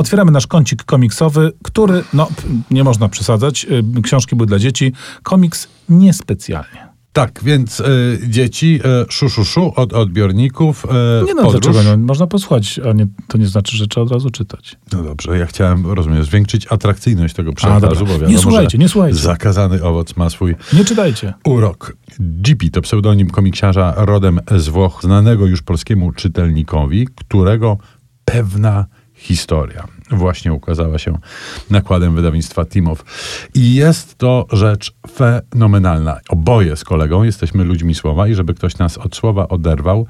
Otwieramy nasz kącik komiksowy, który, no, nie można przesadzać. y, Książki były dla dzieci. Komiks niespecjalnie. Tak, więc y, dzieci, y, szu, szu, szu od odbiorników. Y, Nie no, podróż. dlaczego? No, można posłuchać, a nie, to nie znaczy, że trzeba od razu czytać. No dobrze, ja chciałem, rozumiem, zwiększyć atrakcyjność tego przekazu, bo Nie wiadomo, słuchajcie, że nie słuchajcie. zakazany owoc ma swój Nie czytajcie. urok. GP to pseudonim komiksiarza rodem z Włoch, znanego już polskiemu czytelnikowi, którego pewna historia właśnie ukazała się nakładem wydawnictwa Timow. I jest to rzecz fenomenalna. Oboje z kolegą jesteśmy ludźmi słowa i żeby ktoś nas od słowa oderwał,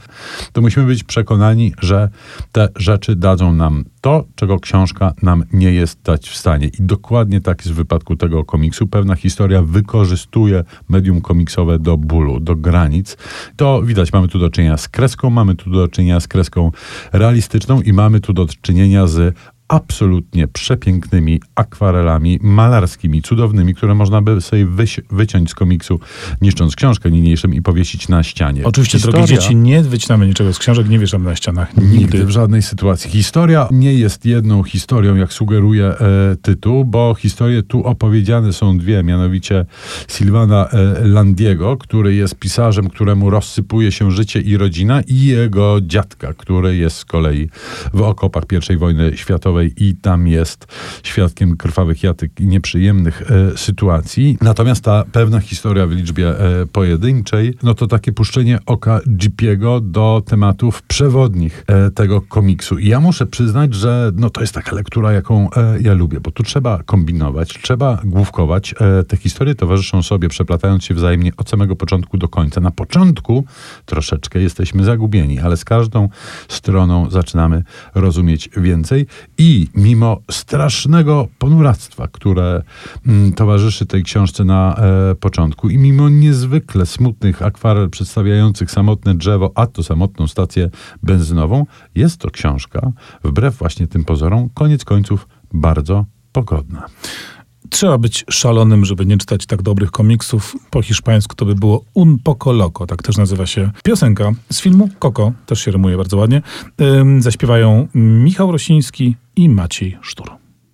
to musimy być przekonani, że te rzeczy dadzą nam to, czego książka nam nie jest dać w stanie. I dokładnie tak jest w wypadku tego komiksu. Pewna historia wykorzystuje medium komiksowe do bólu, do granic. To widać, mamy tu do czynienia z kreską, mamy tu do czynienia z kreską realistyczną i mamy tu do czynienia z absolutnie przepięknymi akwarelami malarskimi, cudownymi, które można by sobie wyś- wyciąć z komiksu, niszcząc książkę niniejszym i powiesić na ścianie. Oczywiście, drogie dzieci, nie wycinamy niczego z książek, nie wieszamy na ścianach. Nigdy Nigdy. w żadnej sytuacji. Historia nie jest jedną historią, jak sugeruje e, tytuł, bo historie tu opowiedziane są dwie, mianowicie Silvana e, Landiego, który jest pisarzem, któremu rozsypuje się życie i rodzina, i jego dziadka, który jest z kolei w okopach I wojny światowej i tam jest świadkiem krwawych jatyk i nieprzyjemnych e, sytuacji. Natomiast ta pewna historia w liczbie e, pojedynczej, no to takie puszczenie oka Jeepiego do tematów przewodnich e, tego komiksu. I ja muszę przyznać, że no to jest taka lektura, jaką e, ja lubię, bo tu trzeba kombinować, trzeba główkować. E, te historie towarzyszą sobie, przeplatając się wzajemnie od samego początku do końca. Na początku troszeczkę jesteśmy zagubieni, ale z każdą stroną zaczynamy rozumieć więcej i mimo strasznego ponuractwa, które mm, towarzyszy tej książce na e, początku i mimo niezwykle smutnych akwarel przedstawiających samotne drzewo, a to samotną stację benzynową, jest to książka, wbrew właśnie tym pozorom, koniec końców bardzo pogodna. Trzeba być szalonym, żeby nie czytać tak dobrych komiksów. Po hiszpańsku to by było Un poco loco, tak też nazywa się piosenka z filmu Coco, też się rymuje bardzo ładnie. Zaśpiewają Michał Rosiński i Maciej Sztur.